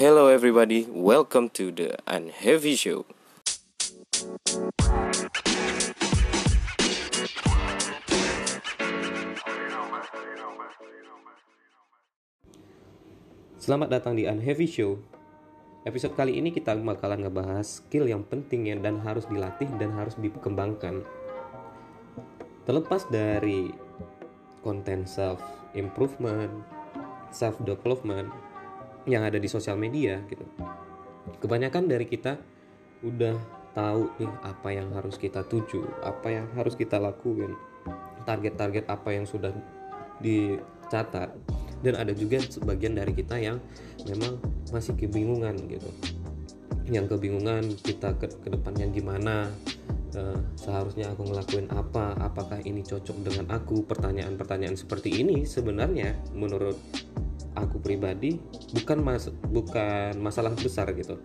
Hello everybody, welcome to the Unheavy Show. Selamat datang di Unheavy Show. Episode kali ini kita bakalan ngebahas skill yang penting ya dan harus dilatih dan harus dikembangkan. Terlepas dari konten self improvement, self development yang ada di sosial media gitu. Kebanyakan dari kita udah tahu nih apa yang harus kita tuju, apa yang harus kita lakuin, target-target apa yang sudah dicatat. Dan ada juga sebagian dari kita yang memang masih kebingungan gitu. Yang kebingungan kita ke, ke depannya gimana uh, seharusnya aku ngelakuin apa apakah ini cocok dengan aku? Pertanyaan-pertanyaan seperti ini sebenarnya menurut aku pribadi bukan mas bukan masalah besar gitu.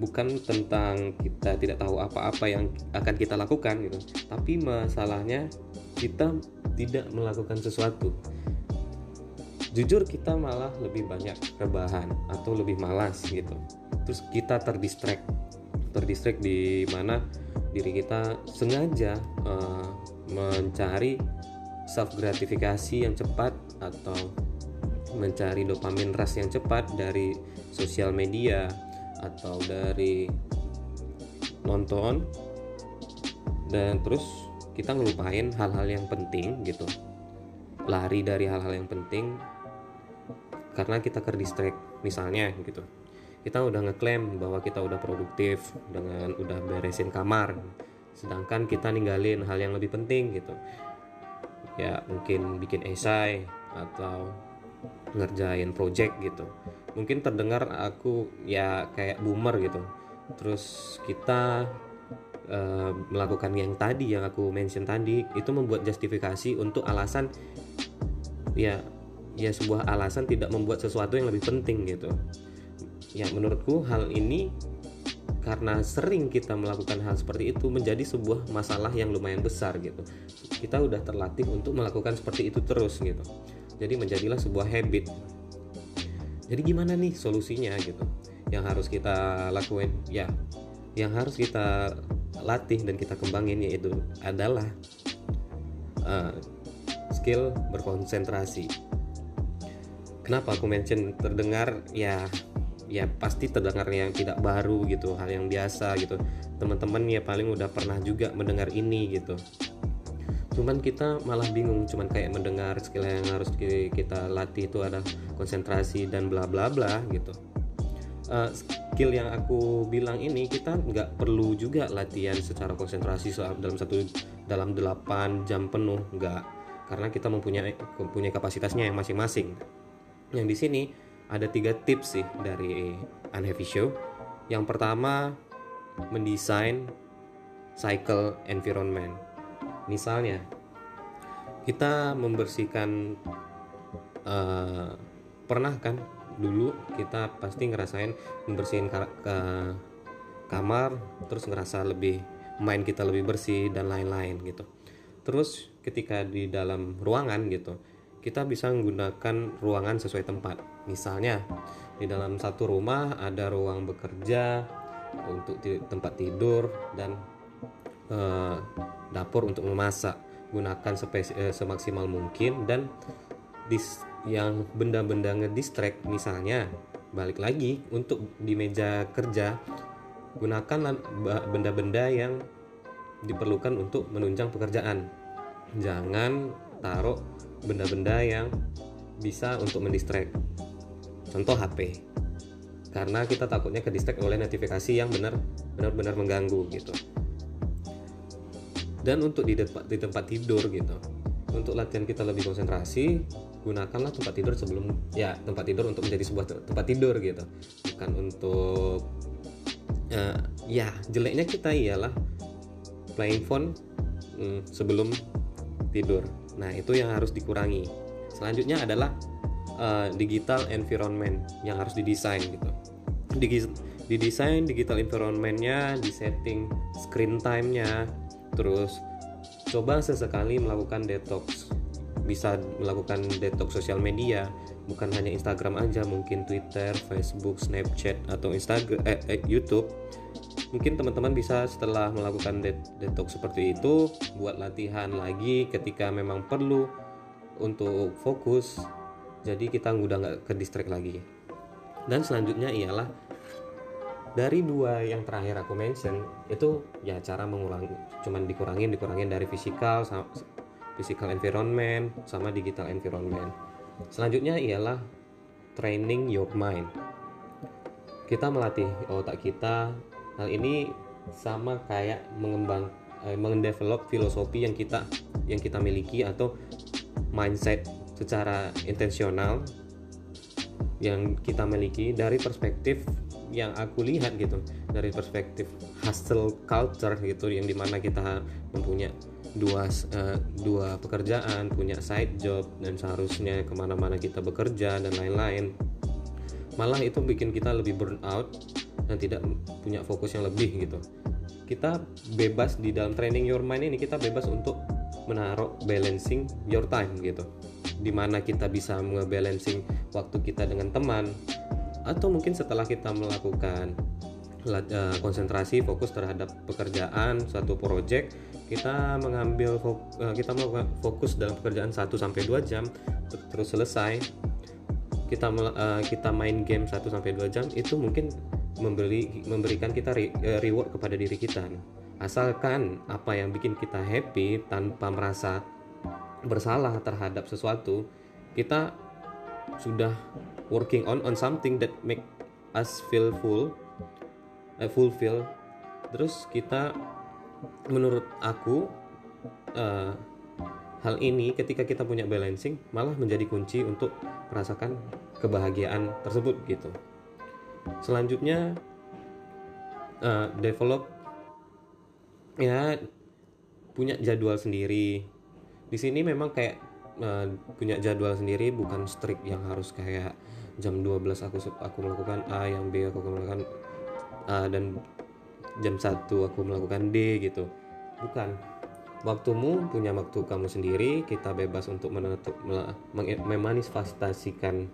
Bukan tentang kita tidak tahu apa-apa yang akan kita lakukan gitu. Tapi masalahnya kita tidak melakukan sesuatu. Jujur kita malah lebih banyak rebahan atau lebih malas gitu. Terus kita terdistract. Terdistract di mana diri kita sengaja uh, mencari self gratifikasi yang cepat atau mencari dopamin rush yang cepat dari sosial media atau dari nonton. Dan terus kita ngelupain hal-hal yang penting gitu. Lari dari hal-hal yang penting karena kita ke distract misalnya gitu. Kita udah ngeklaim bahwa kita udah produktif dengan udah beresin kamar sedangkan kita ninggalin hal yang lebih penting gitu. Ya mungkin bikin esai atau ngerjain project gitu. Mungkin terdengar aku ya kayak boomer gitu. Terus kita uh, melakukan yang tadi yang aku mention tadi itu membuat justifikasi untuk alasan ya ya sebuah alasan tidak membuat sesuatu yang lebih penting gitu. Ya menurutku hal ini karena sering kita melakukan hal seperti itu menjadi sebuah masalah yang lumayan besar gitu. Kita udah terlatih untuk melakukan seperti itu terus gitu jadi menjadilah sebuah habit. Jadi gimana nih solusinya gitu? Yang harus kita lakuin ya yang harus kita latih dan kita kembangin yaitu adalah uh, skill berkonsentrasi. Kenapa aku mention terdengar? Ya ya pasti terdengar yang tidak baru gitu hal yang biasa gitu. Teman-teman ya paling udah pernah juga mendengar ini gitu cuman kita malah bingung cuman kayak mendengar skill yang harus kita latih itu ada konsentrasi dan bla bla bla gitu uh, skill yang aku bilang ini kita nggak perlu juga latihan secara konsentrasi dalam satu dalam 8 jam penuh nggak karena kita mempunyai mempunyai kapasitasnya yang masing-masing yang di sini ada tiga tips sih dari Unheavy Show. Yang pertama, mendesain cycle environment. Misalnya, kita membersihkan uh, pernah kan dulu kita pasti ngerasain membersihin ka ke kamar terus ngerasa lebih main kita lebih bersih dan lain-lain gitu. Terus ketika di dalam ruangan gitu, kita bisa menggunakan ruangan sesuai tempat. Misalnya, di dalam satu rumah ada ruang bekerja untuk tempat tidur dan uh, dapur untuk memasak. Gunakan uh, semaksimal mungkin dan dis yang benda-benda ngedistract misalnya balik lagi untuk di meja kerja gunakan benda-benda yang diperlukan untuk menunjang pekerjaan. Jangan taruh benda-benda yang bisa untuk mendistract contoh HP karena kita takutnya ke distract oleh notifikasi yang benar benar-benar mengganggu gitu dan untuk di, tempat, di tempat tidur gitu untuk latihan kita lebih konsentrasi gunakanlah tempat tidur sebelum ya tempat tidur untuk menjadi sebuah tempat tidur gitu bukan untuk uh, ya jeleknya kita ialah playing phone hmm, sebelum tidur Nah, itu yang harus dikurangi. Selanjutnya adalah uh, digital environment yang harus didesain gitu. Digi didesain digital environmentnya, disetting screen time-nya, terus coba sesekali melakukan detox. Bisa melakukan detox sosial media, bukan hanya Instagram aja mungkin Twitter Facebook Snapchat atau Instagram eh, eh, YouTube. Mungkin teman-teman bisa setelah melakukan det detox seperti itu buat latihan lagi ketika memang perlu untuk fokus. Jadi kita udah nggak ke distract lagi. Dan selanjutnya ialah dari dua yang terakhir aku mention itu ya cara mengulangi cuman dikurangin dikurangin dari fisikal physical environment sama digital environment. Selanjutnya ialah training your mind. Kita melatih otak kita. Hal ini sama kayak mengembang eh, mendevelop filosofi yang kita yang kita miliki atau mindset secara intensional yang kita miliki dari perspektif yang aku lihat gitu dari perspektif hustle culture gitu yang di mana kita mempunyai dua uh, dua pekerjaan punya side job dan seharusnya ke mana-mana kita bekerja dan lain-lain. Malah itu bikin kita lebih burn out dan tidak punya fokus yang lebih gitu. Kita bebas di dalam training your mind ini kita bebas untuk menaruh balancing your time gitu. Di mana kita bisa nge-balancing waktu kita dengan teman atau mungkin setelah kita melakukan uh, konsentrasi fokus terhadap pekerjaan suatu project kita mengambil uh, kita melakukan fokus dalam pekerjaan 1 sampai 2 jam terus selesai. Kita uh, kita main game 1 sampai 2 jam itu mungkin memberi memberikan kita re, reward kepada diri kita. Asalkan apa yang bikin kita happy tanpa merasa bersalah terhadap sesuatu kita sudah working on on something that make us feel full uh, fulfill. Terus kita menurut aku uh, hal ini ketika kita punya balancing malah menjadi kunci untuk merasakan kebahagiaan tersebut gitu. Selanjutnya uh, develop ya punya jadwal sendiri. Di sini memang kayak uh, punya jadwal sendiri bukan strict yang harus kayak jam 12 aku aku melakukan A yang B aku melakukan A dan jam 1 aku melakukan D gitu. Bukan. Waktumu punya waktu kamu sendiri kita bebas untuk menutup memanifestasikan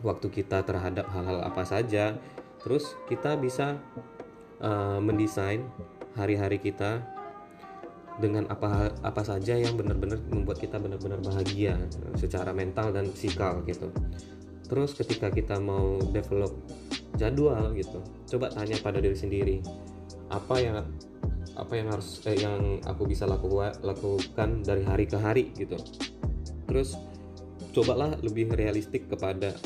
waktu kita terhadap hal-hal apa saja. Terus kita bisa uh, mendesain hari-hari kita dengan apa apa saja yang benar-benar membuat kita benar-benar bahagia secara mental dan fisikal gitu. Terus ketika kita mau develop jadwal gitu, coba tanya pada diri sendiri apa yang apa yang harus eh, yang aku bisa lakukan lakukan dari hari ke hari gitu. Terus cobalah lebih realistik kepada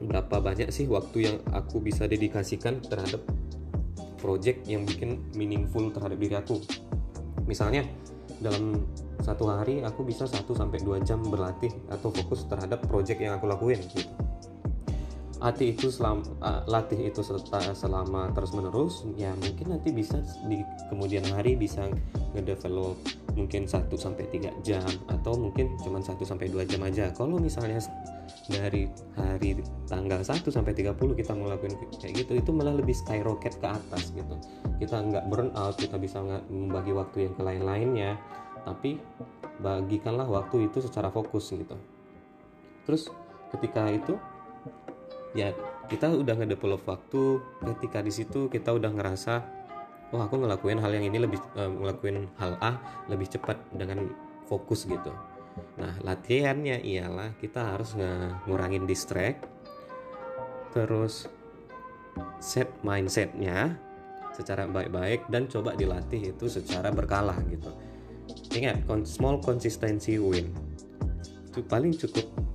berapa banyak sih waktu yang aku bisa dedikasikan terhadap project yang bikin meaningful terhadap diri aku misalnya dalam satu hari aku bisa 1 sampai 2 jam berlatih atau fokus terhadap project yang aku lakuin gitu. Latih itu selama uh, latih itu selama terus menerus ya mungkin nanti bisa di kemudian hari bisa ngedevelop mungkin 1 sampai 3 jam atau mungkin cuma 1 sampai 2 jam aja. Kalau misalnya dari hari tanggal 1 sampai 30 kita ngelakuin kayak gitu itu malah lebih skyrocket ke atas gitu. Kita nggak burn out, kita bisa membagi waktu yang ke lain-lainnya, tapi bagikanlah waktu itu secara fokus gitu. Terus ketika itu ya kita udah ngedevelop waktu ketika di situ kita udah ngerasa oh aku ngelakuin hal yang ini lebih uh, ngelakuin hal A lebih cepat dengan fokus gitu. Nah latihannya ialah kita harus ngurangin distract terus set mindsetnya secara baik-baik dan coba dilatih itu secara berkala gitu. Ingat small consistency win. Itu paling cukup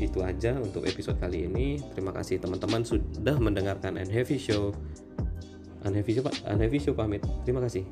itu aja untuk episode kali ini terima kasih teman-teman sudah mendengarkan and heavy show Unheavy Show, Unheavy Show pamit. Terima kasih.